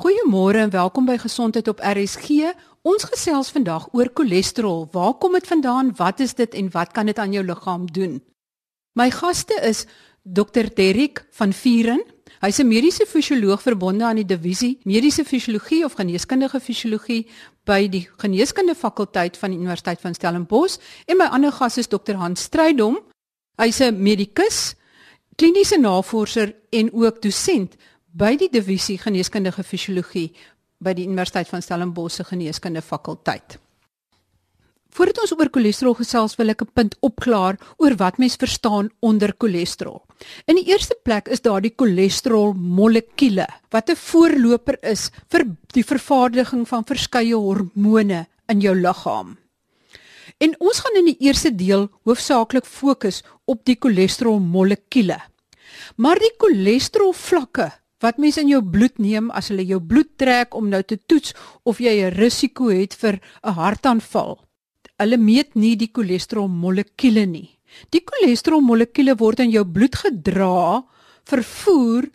Goeiemôre en welkom by Gesondheid op RSG. Ons gesels vandag oor cholesterol. Waar kom dit vandaan? Wat is dit en wat kan dit aan jou liggaam doen? My gaste is Dr. Derrick van Vieren. Hy's 'n mediese fisioloog verbonde aan die divisie Mediese Fisiologie of Geneeskundige Fisiologie by die Geneeskunde fakulteit van die Universiteit van Stellenbosch en my ander gas is Dr. Hans Strydom. Hy's 'n medikus, kliniese navorser en ook dosent by die divisie geneeskundige fisiologie by die Universiteit van Stellenbosch se geneeskunde fakulteit. Voordat ons oor cholesterol gesels, wil ek 'n punt opklaar oor wat mens verstaan onder cholesterol. In die eerste plek is daar die cholesterol molekuule wat 'n voorloper is vir die vervaardiging van verskeie hormone in jou liggaam. En ons gaan in die eerste deel hoofsaaklik fokus op die cholesterol molekuule. Maar die cholesterol vlakke wat mense in jou bloed neem as hulle jou bloed trek om nou te toets of jy 'n risiko het vir 'n hartaanval. Hulle meet nie die cholesterol molekuule nie. Die cholesterol molekuule word in jou bloed gedra, vervoer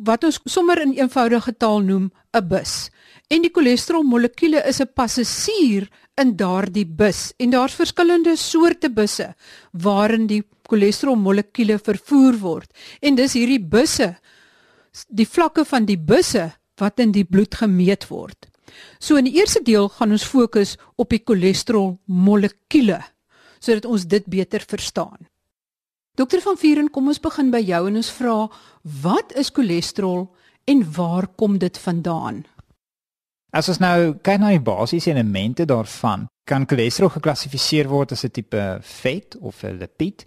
wat ons sommer in eenvoudige taal noem 'n bus. En die cholesterol molekuule is 'n passasier in daardie bus en daar's verskillende soorte busse waarin die cholesterol molekuule vervoer word. En dis hierdie busse die vlakke van die busse wat in die bloed gemeet word. So in die eerste deel gaan ons fokus op die cholesterol molekuule sodat ons dit beter verstaan. Dokter van Vuren, kom ons begin by jou en ons vra wat is cholesterol en waar kom dit vandaan? As ons nou kyk na die basiese elemente daarvan, kan cholesterol geklassifiseer word as 'n tipe vet of 'n lipid.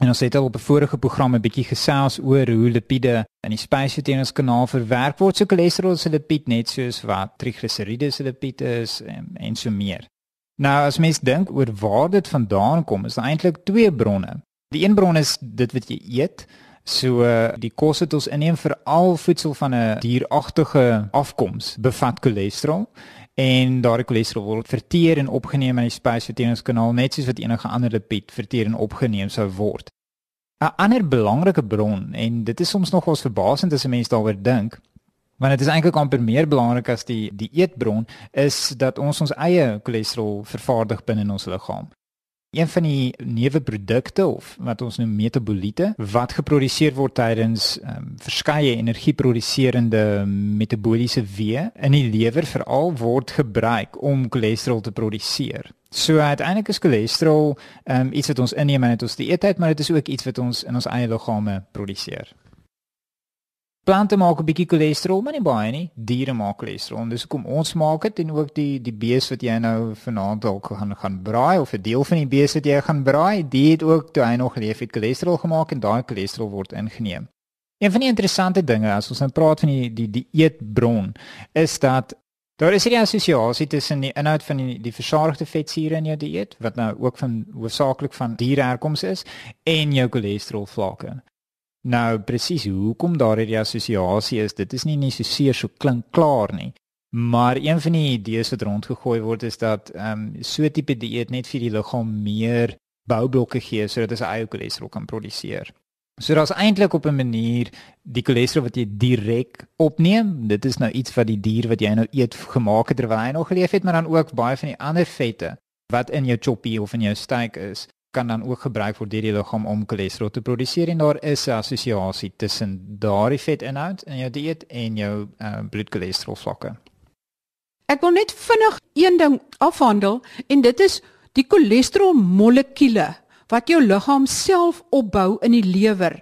En ons het al op 'n vorige program 'n bietjie gesels oor hoe lipiede in die spysverteringskanaal verwerk word. So cholesterol is 'n lipid net soos wat trigliseriede is 'n lipid is en, en so meer. Nou as mens dink oor waar dit vandaan kom, is daar eintlik twee bronne. Die een bron is dit wat jy eet. So die kos wat ons inneem vir al voedsel van 'n dieragtige afkoms bevat cholesterol en daardie cholesterol word verteer en opgeneem in die spysverteringskanaal net soos wat enige ander lipid verteer en opgeneem sou word. 'n Ander belangrike bron en dit is soms nog ons verbasend as 'n mens daaroor dink, want dit is eintlik amper meer belangrik as die die eetbron is dat ons ons eie cholesterol vervaardig binne in ons liggaam. Een van die neuweprodukte of wat ons noem metaboliete wat geproduseer word tydens um, verskeie energieproduserende metabooliese weë in die lewer veral word gebruik om cholesterol te produseer. So uiteindelik is cholesterol um, iets wat ons inneem en dit ons die eetheid, maar dit is ook iets wat ons in ons eie liggame produseer. Plante maak 'n bietjie cholesterol, maar nie baie nie. Diere maak cholesterol. Dis hoekom ons maak dit en ook die die bees wat jy nou vanaand dalk gaan gaan braai of 'n deel van die bees wat jy gaan braai, die het ook toe hy nog leef het cholesterol gemaak en daai cholesterol word ingeneem. Een van die interessante dinge as ons nou praat van die die die eetbron is dat daar is 'n assosiasie tussen die inhoud van die die versadigde vetsure in jou dieet wat nou ook van hoofsaaklik van diereherkoms is en jou cholesterol vlakke. Nou presies hoekom daar hierdie assosiasie is, dit is nie net so seer so klink klaar nie. Maar een van die idees wat rondgegooi word is dat ehm um, so tipe dieet net vir die liggaam meer boublokke gee sodat hy eie cholesterol kan produseer. So daar's eintlik op 'n manier die cholesterol wat jy direk opneem, dit is nou iets wat die dier wat jy nou eet gemaak het terwyl hy nog geleef het, maar dan ook baie van die ander vette wat in jou choppie of in jou steak is, kan dan ook gebruik word deur die liggaam om cholesterol te produseer. En daar is 'n assosiasie tussen daardie vetinhoud in jou dieet en jou uh, bloedcholesterol vlakke. Ek wil net vinnig een ding afhandel en dit is die cholesterol molekuule wat jou liggaam self opbou in die lewer.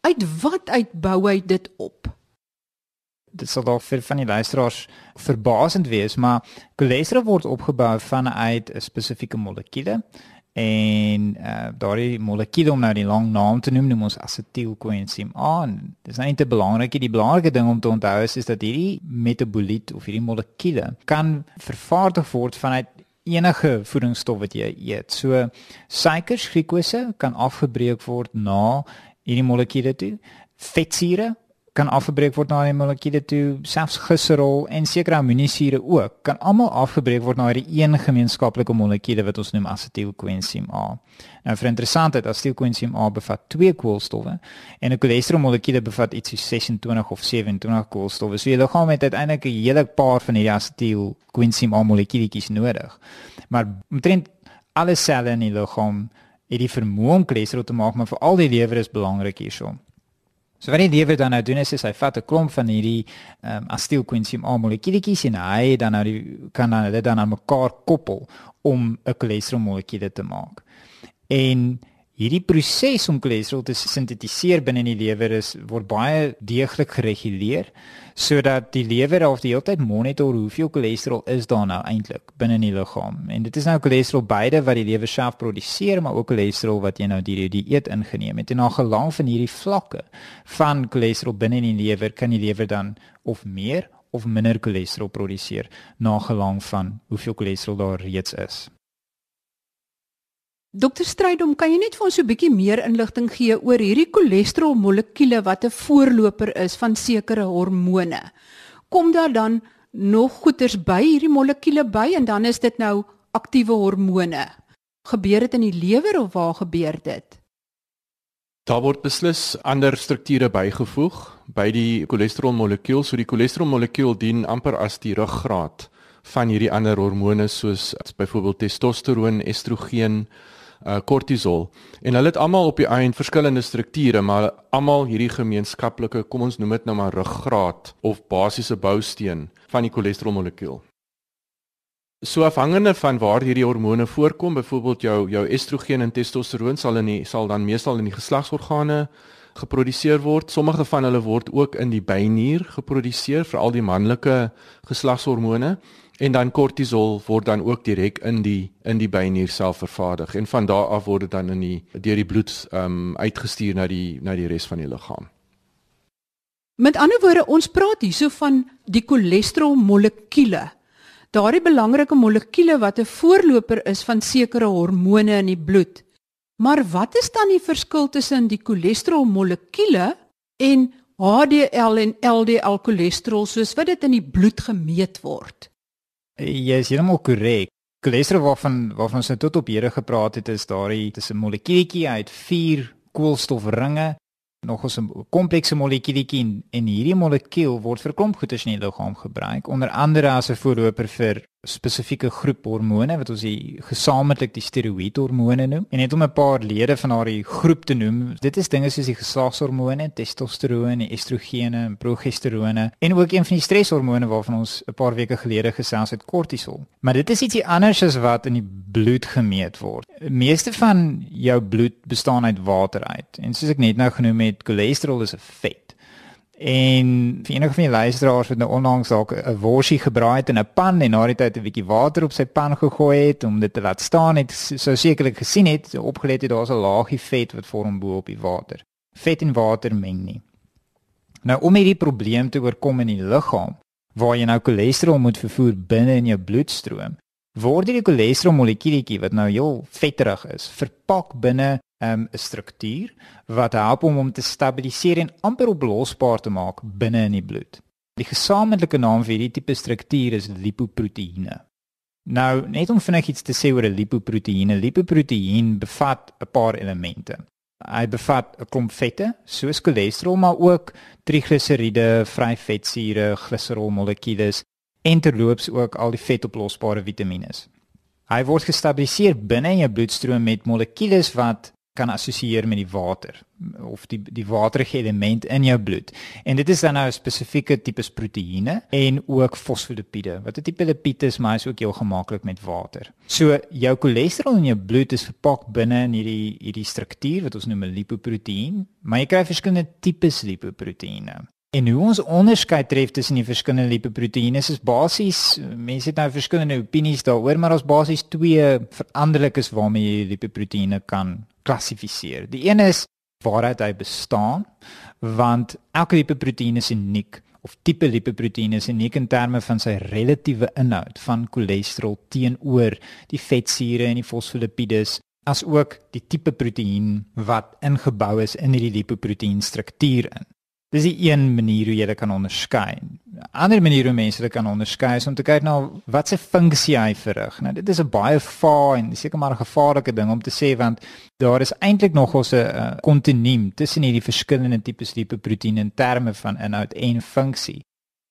Uit wat uitbou hy dit op? Dit sal dalk vir van die luisteraars verbasend wees, maar cholesterol word opgebou vanuit 'n spesifieke molekuule en uh, daardie molekuul om nou die lang naam te noem noem ons asetielkoensiem A. Dit is net te belangrik. Die belangrike ding om te onthou is, is dat hierdie metaboliet of hierdie molekuule kan vervaardig word vanuit enige voedingsstof wat jy eet. So suikers, glikose kan afgebreek word na hierdie molekuule toe. Vetsure kan afgebreek word na die molekuule toe, selfs glyserol en sekere aminosure ook kan almal afgebreek word na hierdie een gemeenskaplike molekuule wat ons noem asetielkoensiem A. Nou vir interessantheid, asetielkoensiem A bevat twee koolstowwe en 'n cholesterolmolekuule bevat iets soos 26 of 27 koolstowwe. So jy liggaam het uiteindelik 'n hele paar van hierdie asetielkoensiem A molekuulietjies nodig. Maar omtrent alle selle in die liggaam het die vermoë om cholesterol te maak, maar veral die lewer is belangrik hierso. So wat die lewer dan nou doen is, is hy vat 'n klomp van hierdie ehm um, acetylcoenzyme A molekuulietjies en hy dan nou die kan dan dit dan aan mekaar koppel om 'n cholesterol molekuule te maak. En hierdie proses om cholesterol te sintetiseer binne in die lewer is word baie deeglik gereguleer sodat die lewer of die hele tyd monitor hoeveel cholesterol is daar nou eintlik binne in die liggaam. En dit is nou cholesterol beide wat die lewer self produseer, maar ook cholesterol wat jy nou deur die dieet ingeneem het. En na gelang van hierdie vlakke van cholesterol binne in die lewer kan die lewer dan of meer of minder cholesterol produseer na gelang van hoeveel cholesterol daar reeds is. Dokter Strydom, kan jy net vir ons so 'n bietjie meer inligting gee oor hierdie cholesterol molekuule wat 'n voorloper is van sekere hormone? Kom daar dan nog goeters by hierdie molekuule by en dan is dit nou aktiewe hormone? Gebeur dit in die lewer of waar gebeur dit? Daar word beslis ander strukture bygevoeg by die cholesterol molekuul. So die cholesterol molekuul dien amper as die ruggraat van hierdie ander hormone soos byvoorbeeld testosteron, estrogen, kortisol uh, en hulle het almal op die einde verskillende strukture maar almal hierdie gemeenskaplike kom ons noem dit nou maar ruggraat of basiese bousteen van die cholesterolmolekuul. So afhangende van waar hierdie hormone voorkom, byvoorbeeld jou jou estrogen en testosteron sal in die sal dan meestal in die geslagsorgane geproduseer word. Sommige van hulle word ook in die bynier geproduseer, veral die manlike geslagshormone en dan kortisol word dan ook direk in die in die bynier self vervaardig en van daar af word dit dan in die deur die bloed ehm um, uitgestuur na die na die res van die liggaam. Met ander woorde, ons praat hierso van die cholesterol molekuule. Daardie belangrike molekuule wat 'n voorloper is van sekere hormone in die bloed. Maar wat is dan die verskil tussen die cholesterol molekuule en HDL en LDL cholesterol soos wat dit in die bloed gemeet word? Jy is heeltemal korrek. Cholesterol waarvan waarvan ons nou tot op hede gepraat het is daardie dis 'n molekuulietjie uit 4 koolstofringe nog 'n komplekse molekuulietjie en, en hierdie molekuul word vir klomp goedes in die liggaam gebruik onder andere as 'n voorloper vir spesifieke groep hormone wat ons die gesamentlik die steroïdhormone noem. En net om 'n paar lede van daardie groep te noem, dit is dinge soos die geslagshormone, testosteron, estrogene en progesterone en ook een van die stresshormone waarvan ons 'n paar weke gelede gesels het, kortisol. Maar dit is ietsie anders as wat in die bloed gemeet word. Meeste van jou bloed bestaan uit water uit. En soos ek net nou genoem het, cholesterol is 'n vet. En vir enige van die luisteraars wat nou onlangs dalk 'n worsie gebraai het in 'n pan en na die tyd 'n bietjie water op sy pan gegooi het om dit te laat staan het, sou sekerlik gesien het, so opgelet het daar's 'n laagie vet wat vorm bo op die water. Vet en water meng nie. Nou om hierdie probleem te oorkom in die liggaam, waar jy nou cholesterol moet vervoer binne in jou bloedstroom, word die cholesterol molekuulietjie wat nou heel vetterig is, verpak binne um, 'n struktuur wat help om hom te stabiliseer en amper oplosbaar te maak binne in die bloed. Die gesamentlike naam vir hierdie tipe struktuur is lipoproteïene. Nou, net om vinnig iets te sê oor 'n lipoproteïen. 'n Lipoproteïen bevat 'n paar elemente. Hy bevat 'n klomp vette, soos cholesterol, maar ook trigliseriede, vryvetsure, gliserolmolekules en terloops ook al die vetoplosbare vitamiene. Hy word gestabiliseer binne in jou bloedstroom met molekules wat kan assosieer met die water of die die waterige element in jou bloed. En dit is dan nou spesifieke tipe proteïene en ook fosfolipiede. Wat 'n tipe lipid is, maar is ook heel gemaklik met water. So jou cholesterol in jou bloed is verpak binne in hierdie hierdie struktuur wat ons noem 'n lipoproteïen, maar jy kry verskillende tipes lipoproteïene. En hoe ons onderskei tref tussen die verskillende lipoproteïene is basies mense het nou verskillende opinies daaroor, maar ons basies twee veranderlikes waarmee jy lipoproteïene kan klassifiseer. Die een is waaruit hy bestaan, want elke lipoproteïen is uniek of tipe lipoproteïen is uniek in terme van sy relatiewe inhoud van cholesterol teenoor die vetsure en die fosfolipides as ook die tipe proteïen wat ingebou is in hierdie lipoproteïen struktuur in. Dis die een manier hoe jy dit kan onderskei. 'n Ander manier hoe mense dit kan onderskei is om te kyk na nou, wat se funksie hy verrig. Nou dit is 'n baie en seker maar 'n gevaarlike ding om te sê want daar is eintlik nog ons 'n kontinuum tussen hierdie verskillende tipes lipoproteïene in terme van inhoud en funksie.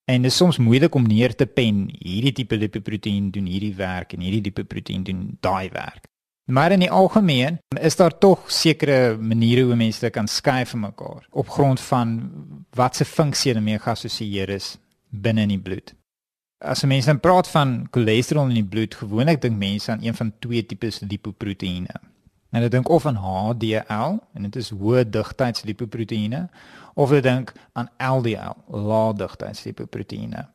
En dit is soms moeilik om neer te pen hierdie tipe lipoproteïen doen hierdie werk en hierdie lipoproteïen doen daai werk. Maar in die algemeen is daar tog sekere maniere hoe mense dit kan skei van mekaar op grond van wat se funksie hulle mee geassosieer is binne in die bloed. As mense dan praat van cholesterol in die bloed, gewoonlik dink mense aan een van twee tipes lipoproteïene. En hulle dink of aan HDL en dit is hoë digtheids lipoproteïene of hulle dink aan LDL, lae digtheids lipoproteïene.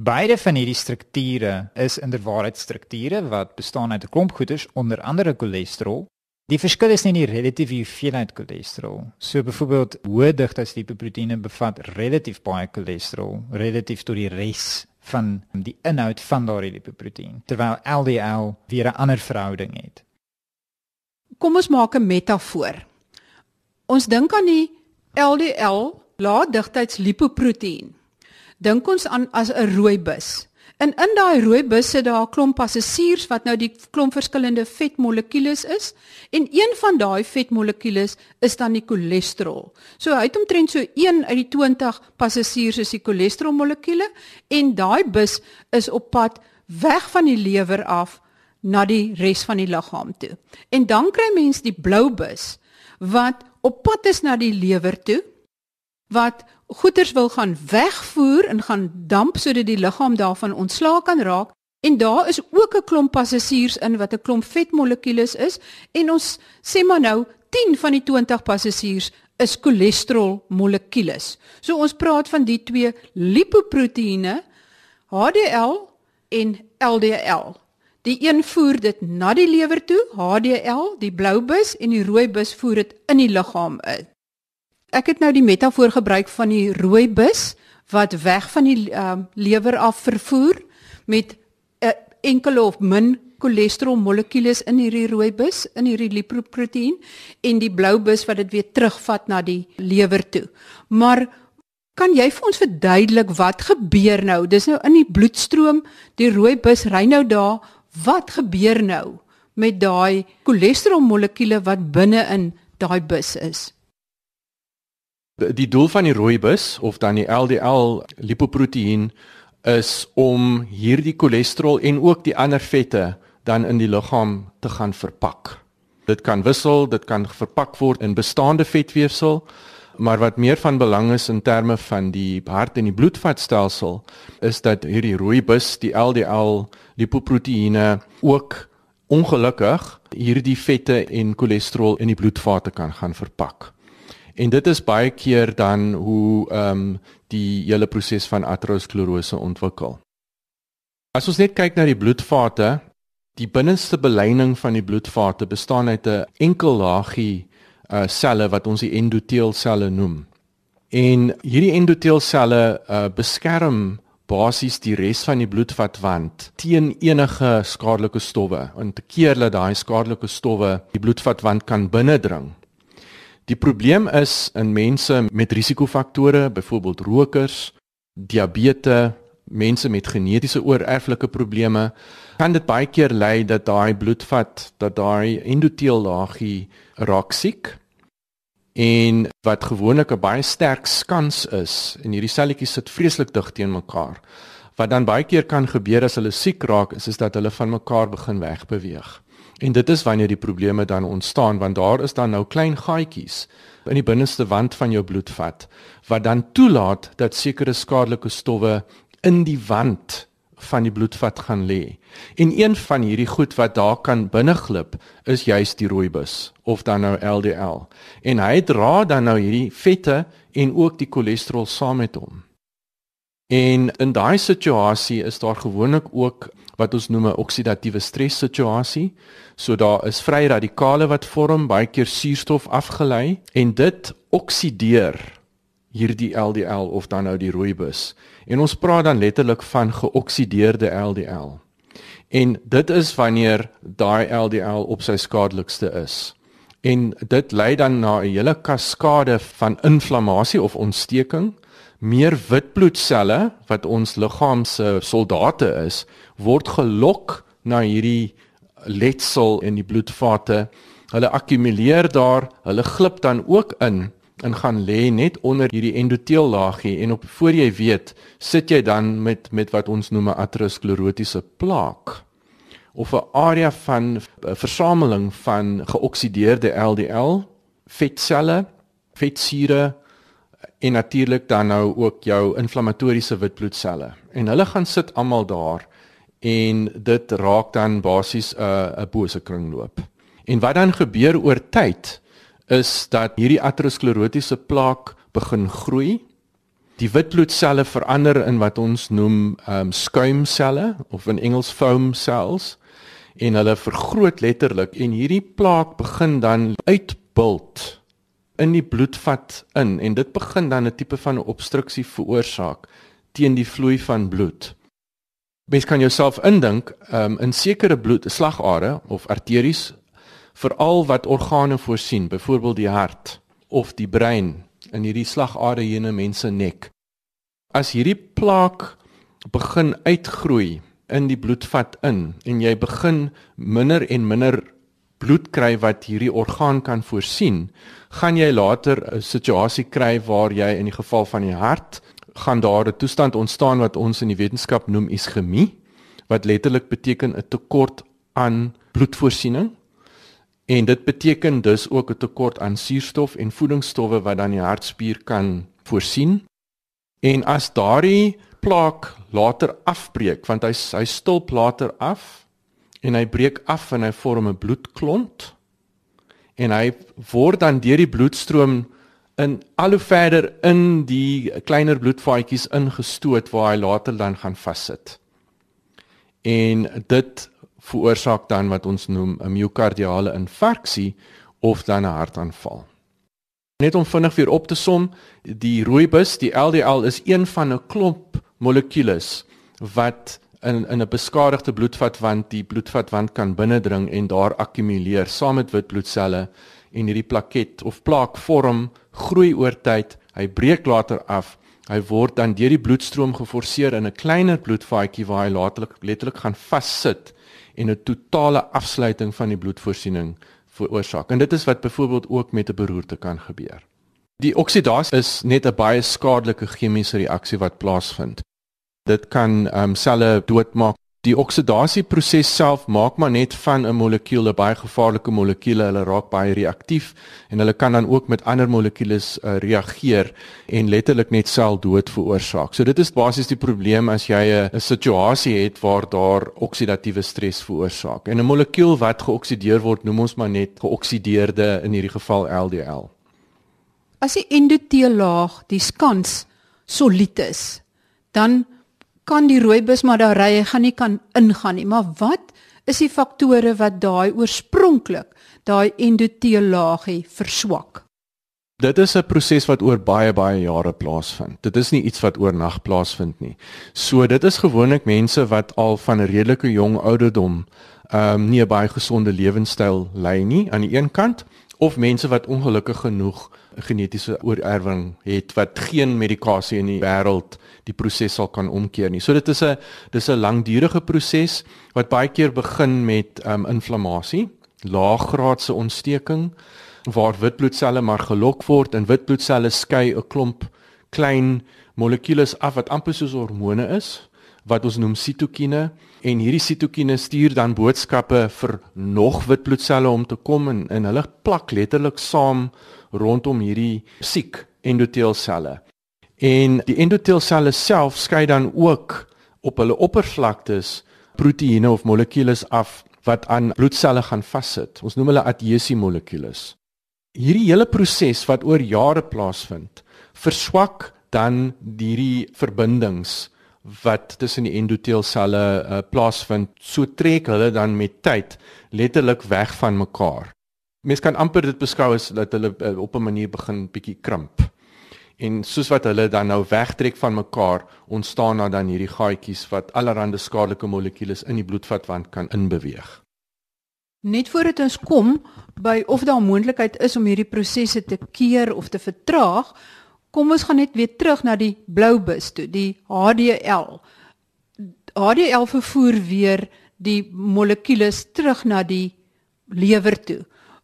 Beide van hierdie strukture is inderwaarheid strukture wat bestaan uit 'n klomp goeders onder andere cholesterol. Die verskil is nie in die relatieve hoeveelheid cholesterol. So byvoorbeeld hoë digtheids lipoproteïene bevat relatief baie cholesterol relatief tot die res van die inhoud van daardie lipoproteïen, terwyl LDL weer 'n ander verhouding het. Kom ons maak 'n metafoor. Ons dink aan die LDL, lae digtheids lipoproteïen dink ons aan as 'n rooi bus. En in daai rooi bus sit daar 'n klomp passasiers wat nou die klomp verskillende vetmolekules is en een van daai vetmolekules is dan die cholesterol. So hy het omtrent so 1 uit die 20 passasiers is die cholesterolmolekule en daai bus is op pad weg van die lewer af na die res van die liggaam toe. En dan kry mens die blou bus wat op pad is na die lewer toe wat goeders wil gaan wegvoer en gaan damp sodat die liggaam daarvan ontslae kan raak en daar is ook 'n klomp passasiers in wat 'n klomp vetmolekules is en ons sê maar nou 10 van die 20 passasiers is cholesterol molekules. So ons praat van die twee lipoproteïene HDL en LDL. Die een voer dit na die lewer toe, HDL, die blou bus en die rooi bus voer dit in die liggaam in ek het nou die metafoor gebruik van die rooi bus wat weg van die um, lewer af vervoer met 'n eh, enkele of min cholesterol molekules in hierdie rooi bus in hierdie lipoproteïen en die blou bus wat dit weer terugvat na die lewer toe. Maar kan jy vir ons verduidelik wat gebeur nou? Dis nou in die bloedstroom, die rooi bus ry nou daar. Wat gebeur nou met daai cholesterol molekules wat binne in daai bus is? Die doel van die rooibus of dan die LDL lipoproteïen is om hierdie cholesterol en ook die ander vette dan in die liggaam te gaan verpak. Dit kan wissel, dit kan verpak word in bestaande vetweefsel, maar wat meer van belang is in terme van die hart en die bloedvatstelsel is dat hierdie rooibus, die LDL lipoproteïene ook ongelukkig hierdie vette en cholesterol in die bloedvate kan gaan verpak. En dit is baie keer dan hoe ehm um, die hele proses van aterosklerose ontwikkel. As ons net kyk na die bloedvate, die binneste beleining van die bloedvate bestaan uit 'n enkel laagie uh selle wat ons die endoteelselle noem. En hierdie endoteelselle uh beskerm basies die res van die bloedvatwand teen enige skadelike stowwe. En te keer dat daai skadelike stowwe die bloedvatwand kan binnendring, Die probleem is in mense met risikofaktore, byvoorbeeld rokers, diabetes, mense met genetiese oorerflike probleme, kan dit baie keer lei dat daai bloedvat, dat daai endoteellaagie raak siek en wat gewoonlik 'n baie sterk skans is en hierdie selletjies sit vreeslik dig teen mekaar. Wat dan baie keer kan gebeur as hulle siek raak, is is dat hulle van mekaar begin wegbeweeg. En dit is wanneer die probleme dan ontstaan want daar is dan nou klein gaatjies in die binneste wand van jou bloedvat wat dan toelaat dat sekere skadelike stowwe in die wand van die bloedvat gaan lê. En een van hierdie goed wat daar kan binneglip is juis die rooibus of dan nou LDL. En hy dra dan nou hierdie vette en ook die cholesterol saam met hom. En in daai situasie is daar gewoonlik ook wat ons noem 'n oksidatiewe stres situasie. So daar is vrye radikale wat vorm, baie keer suurstof afgelei en dit oksideer hierdie LDL of dan nou die rooibus. En ons praat dan letterlik van geoksideerde LDL. En dit is wanneer daai LDL op sy skadelikste is. En dit lei dan na 'n hele kaskade van inflammasie of ontsteking. Meer witbloedselle wat ons liggaam se soldate is, word gelok na hierdie letsel in die bloedvate. Hulle akkumuleer daar, hulle glip dan ook in en gaan lê net onder hierdie endoteellaagie en op voor jy weet, sit jy dan met met wat ons noem 'n aterosklerotiese plaak of 'n area van 'n versameling van geoksideerde LDL vetselle, vetsure en natuurlik dan nou ook jou inflammatoriese witbloedselle. En hulle gaan sit almal daar en dit raak dan basies 'n 'n bose kringloop. En wat dan gebeur oor tyd is dat hierdie aterosklerotiese plaak begin groei. Die witbloedselle verander in wat ons noem ehm um, skuimselle of in Engels foam cells en hulle vergroot letterlik en hierdie plaak begin dan uitbult in die bloedvat in en dit begin dan 'n tipe van 'n obstruksie veroorsaak teen die vloei van bloed. Mens kan jouself indink um, in sekere bloedslagare of arteries veral wat organe voorsien, byvoorbeeld die hart of die brein in hierdie slagare hier in 'n mens se nek. As hierdie plaak begin uitgroei in die bloedvat in en jy begin minder en minder bloed kry wat hierdie orgaan kan voorsien, gaan jy later 'n situasie kry waar jy in die geval van die hart gaan daar 'n toestand ontstaan wat ons in die wetenskap noem iskemie wat letterlik beteken 'n tekort aan bloedvoorsiening. En dit beteken dus ook 'n tekort aan suurstof en voedingsstowwe wat dan die hartspier kan voorsien. En as daardie plaak later afbreek want hy hy stulp later af en hy breek af en hy vorm 'n bloedklont en hy word dan deur die bloedstroom in al hoe verder in die kleiner bloedvaatjies ingestoot waar hy later dan gaan vassit. En dit veroorsaak dan wat ons noem 'n miokardiale infarksie of dan 'n hartaanval. Net om vinnig weer op te som, die rooibus, die LDL is een van 'n klomp molekules wat in in 'n beskadigde bloedvatwand die bloedvatwand kan binnendring en daar akkumuleer saam met witbloedselle en hierdie plaket of plaak vorm groei oor tyd hy breek later af hy word dan deur die bloedstroom geforseer in 'n kleiner bloedvaatjie waar hy later letterlik gaan vassit en 'n totale afsluiting van die bloedvoorsiening veroorsaak en dit is wat byvoorbeeld ook met 'n beroerte kan gebeur. Die oksidasie is net 'n baie skadelike chemiese reaksie wat plaasvind Dit kan um, selle doodmaak. Die oksidasieproses self maak maar net van 'n molekuul 'n baie gevaarlike molekuul. Hulle raak baie reaktief en hulle kan dan ook met ander molekules uh, reageer en letterlik net seldood veroorsaak. So dit is basies die probleem as jy 'n situasie het waar daar oksidatiewe stres veroorsaak. En 'n molekuul wat geoksideer word, noem ons maar net geoksideerde in hierdie geval LDL. As die endoteellaag, die skans solied is, dan kan die rooibus maar daar ry, hy gaan nie kan ingaan nie. Maar wat is die faktore wat daai oorspronklik daai endoteellaagie verswak? Dit is 'n proses wat oor baie baie jare plaasvind. Dit is nie iets wat oornag plaasvind nie. So dit is gewoonlik mense wat al van 'n redelike jong ouderdom ehm um, nie 'n baie gesonde lewenstyl lei nie aan die een kant of mense wat ongelukkig genoeg genetiese oorerwing het wat geen medikasie in die wêreld die proses sal kan omkeer nie. So dit is 'n dis 'n langdurige proses wat baie keer begin met um, inflammasie, laaggraadse ontsteking waar witbloedselle maar gelok word en witbloedselle skei 'n klomp klein molekules af wat amper soos hormone is wat ons noem sitokine en hierdie sitokine stuur dan boodskappe vir nog witbloedselle om te kom en, en hulle plak letterlik saam rondom hierdie siek endoteelselle. En die endoteelselle self skei dan ook op hulle oppervlaktes proteïene of molekules af wat aan bloedselle gaan vassit. Ons noem hulle adhesiemolekules. Hierdie hele proses wat oor jare plaasvind, verswak dan hierdie verbindings wat tussen die endoteelselle uh, plaasvind. So trek hulle dan met tyd letterlik weg van mekaar. Mens kan amper dit beskou as dat hulle uh, op 'n manier begin bietjie krimp en soos wat hulle dan nou wegtrek van mekaar ontstaan daar dan hierdie gaatjies wat allerlei skadelike molekules in die bloedvatwand kan inbeweeg. Net voordat ons kom by of daar moontlikheid is om hierdie prosesse te keer of te vertraag, kom ons gaan net weer terug na die blou bus toe, die HDL. HDL vervoer weer die molekules terug na die lewer toe.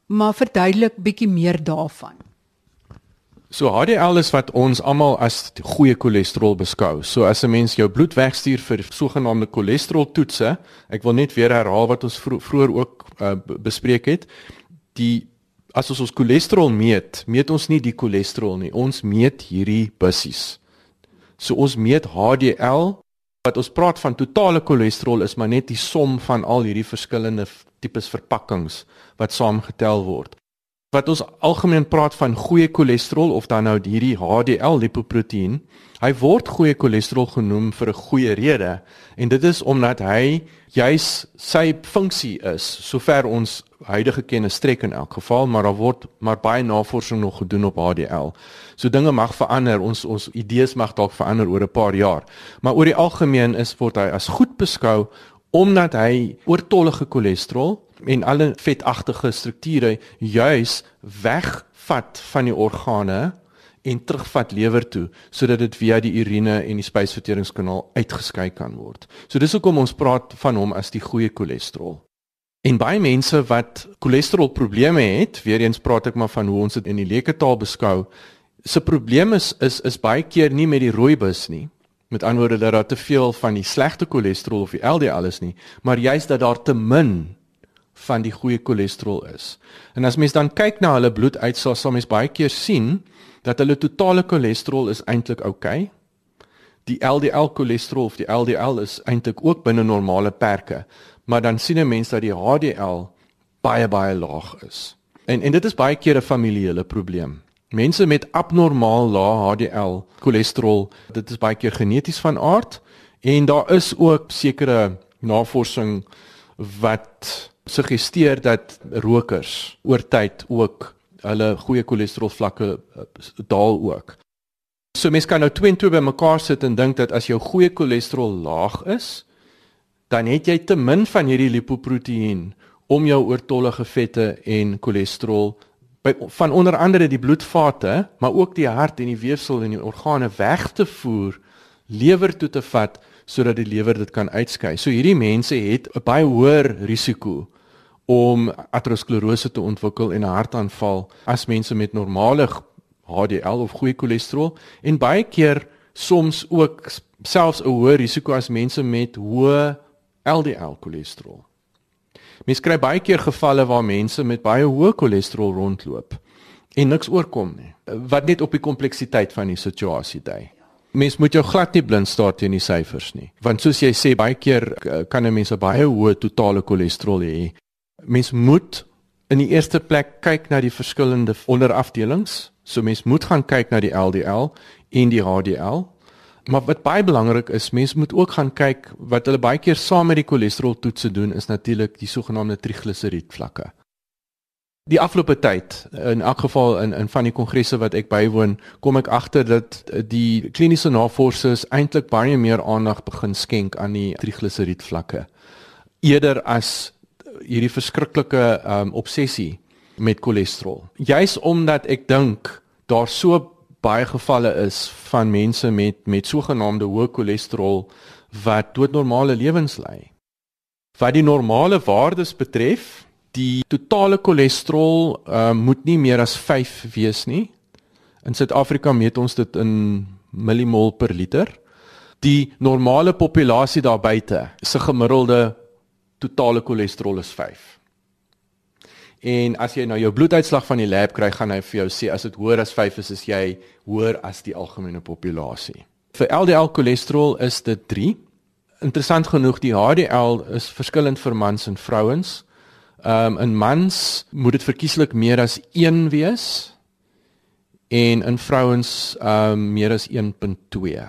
Maar verduidelik bietjie meer daarvan. So HDL is wat ons almal as goeie cholesterol beskou. So as 'n mens jou bloed wegstuur vir sogenaamde cholesterol toetse, ek wil net weer herhaal wat ons vro vroeër ook uh, bespreek het. Die as ons ons cholesterol meet, meet ons nie die cholesterol nie. Ons meet hierdie bussies. So ons meet HDL wat ons praat van totale cholesterol is maar net die som van al hierdie verskillende tipes verpakkings wat saamgetel word wat ons algemeen praat van goeie cholesterol of dan nou hierdie HDL lipoproteïen, hy word goeie cholesterol genoem vir 'n goeie rede en dit is omdat hy juis sy funksie is sover ons huidige kennis strek in elk geval maar daar word maar baie navorsing nog gedoen op HDL. So dinge mag verander, ons ons idees mag dalk verander oor 'n paar jaar. Maar oor die algemeen is word hy as goed beskou omdat hy oortollige cholesterol en alle vetagtige strukture juis wegvat van die organe en terugvat lewer toe sodat dit via die urine en die spysverteringskanaal uitgeskei kan word. So dis hoekom ons praat van hom as die goeie cholesterol. En baie mense wat cholesterol probleme het, weer eens praat ek maar van hoe ons dit in die leuke taal beskou, se probleem is is is baie keer nie met die rooibus nie. Met ander woorde dat daar te veel van die slegte cholesterol of die LDL is nie, maar juist dat daar te min van die goeie cholesterol is. En as mens dan kyk na hulle bloeduitslae, sal mens baie keer sien dat hulle totale cholesterol is eintlik oukei. Okay. Die LDL cholesterol of die LDL is eintlik ook binne normale perke, maar dan sien 'n mens dat die HDL baie baie laag is. En en dit is baie keer 'n familiale probleem. Mense met abnormaal lae HDL cholesterol, dit is baie keer geneties van aard en daar is ook sekere navorsing wat suggereer dat rokers oor tyd ook hulle goeie cholesterol vlakke eh, daal ook. So mense kan nou twee en twee bymekaar sit en dink dat as jou goeie cholesterol laag is, dan het jy te min van hierdie lipoproteïen om jou oortollige vette en cholesterol by van onder andere die bloedvate, maar ook die hart en die weefsel en die organe weg te voer, lewer toe te vat sodat die lewer dit kan uitskei. So hierdie mense het 'n baie hoër risiko om aterosklerose te ontwikkel en 'n hartaanval as mense met normale HDL of goeie cholesterol en baie keer soms ook selfs 'n hoër risiko as mense met hoë LDL cholesterol. Mens kry baie keer gevalle waar mense met baie hoë cholesterol rondloop en niks oorkom nie. Wat net op die kompleksiteit van die situasie dui. Mens moet jou glad nie blind staar teen die syfers nie, want soos jy sê baie keer eh, kan 'n mens 'n baie hoë totale cholesterol hê mens moet in die eerste plek kyk na die verskillende onderafdelings. So mens moet gaan kyk na die LDL en die HDL. Maar wat baie belangrik is, mens moet ook gaan kyk wat hulle baie keer saam met die cholesterol toetse doen is natuurlik die sogenaamde trigliseried vlakke. Die afgelope tyd, in elk geval in in van die kongresse wat ek bywoon, kom ek agter dat die kliniese navorsers eintlik baie meer aandag begin skenk aan die trigliseried vlakke eerder as hierdie verskriklike um obsessie met cholesterol. Juis omdat ek dink daar so baie gevalle is van mense met met sogenaamde hoë cholesterol wat doodnormale lewens lei. Wat die normale waardes betref, die totale cholesterol um moet nie meer as 5 wees nie. In Suid-Afrika meet ons dit in millimol per liter. Die normale populasie daar buite se gemiddelde totale cholesterol is 5. En as jy nou jou bloeduitslag van die lab kry, gaan hy vir jou sê as dit hoër as 5 is, is jy hoër as die algemene populasie. Vir LDL cholesterol is dit 3. Interessant genoeg, die HDL is verskillend vir mans en vrouens. Ehm um, in mans moet dit verkieslik meer as 1 wees en in vrouens ehm um, meer as 1.2.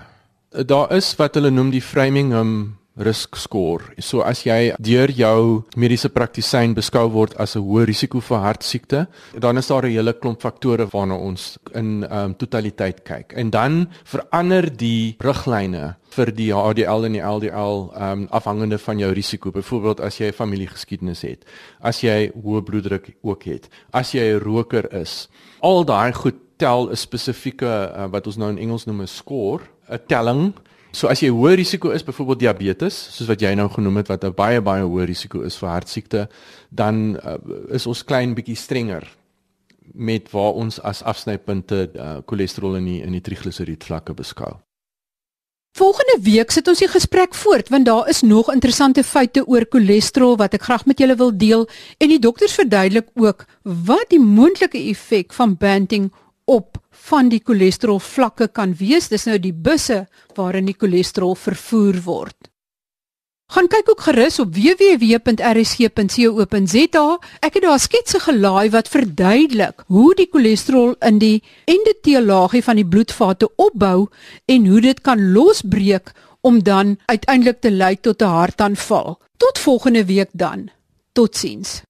Daar is wat hulle noem die Framingham risk score. So as jy deur jou mediese praktisyn beskou word as 'n hoë risiko vir hartsiekte, dan is daar 'n hele klomp faktore waarna ons in ehm um, totaliteit kyk. En dan verander die riglyne vir die HDL en die LDL ehm um, afhangende van jou risiko. Byvoorbeeld as jy 'n familiegeskiedenis het, as jy hoë bloeddruk ook het, as jy 'n roker is. Al daai goed tel 'n spesifieke uh, wat ons nou in Engels noem 'n score, 'n telling So as jy hoë risiko is, byvoorbeeld diabetes, soos wat jy nou genoem het wat 'n baie baie hoë risiko is vir hartsiekte, dan uh, is ons klein bietjie strenger met waar ons as afsnypunte cholesterol uh, in die in die trigliseried vlakke beskou. Volgende week sit ons die gesprek voort want daar is nog interessante feite oor cholesterol wat ek graag met julle wil deel en die dokters verduidelik ook wat die moontlike effek van banting van die cholesterol vlakke kan wees. Dis nou die busse waarin die cholesterol vervoer word. Gaan kyk ook gerus op www.rsg.co.za. Ek het daar sketse gelaai wat verduidelik hoe die cholesterol in die endoteellaagie van die bloedvate opbou en hoe dit kan losbreek om dan uiteindelik te lei tot 'n hartaanval. Tot volgende week dan. Totsiens.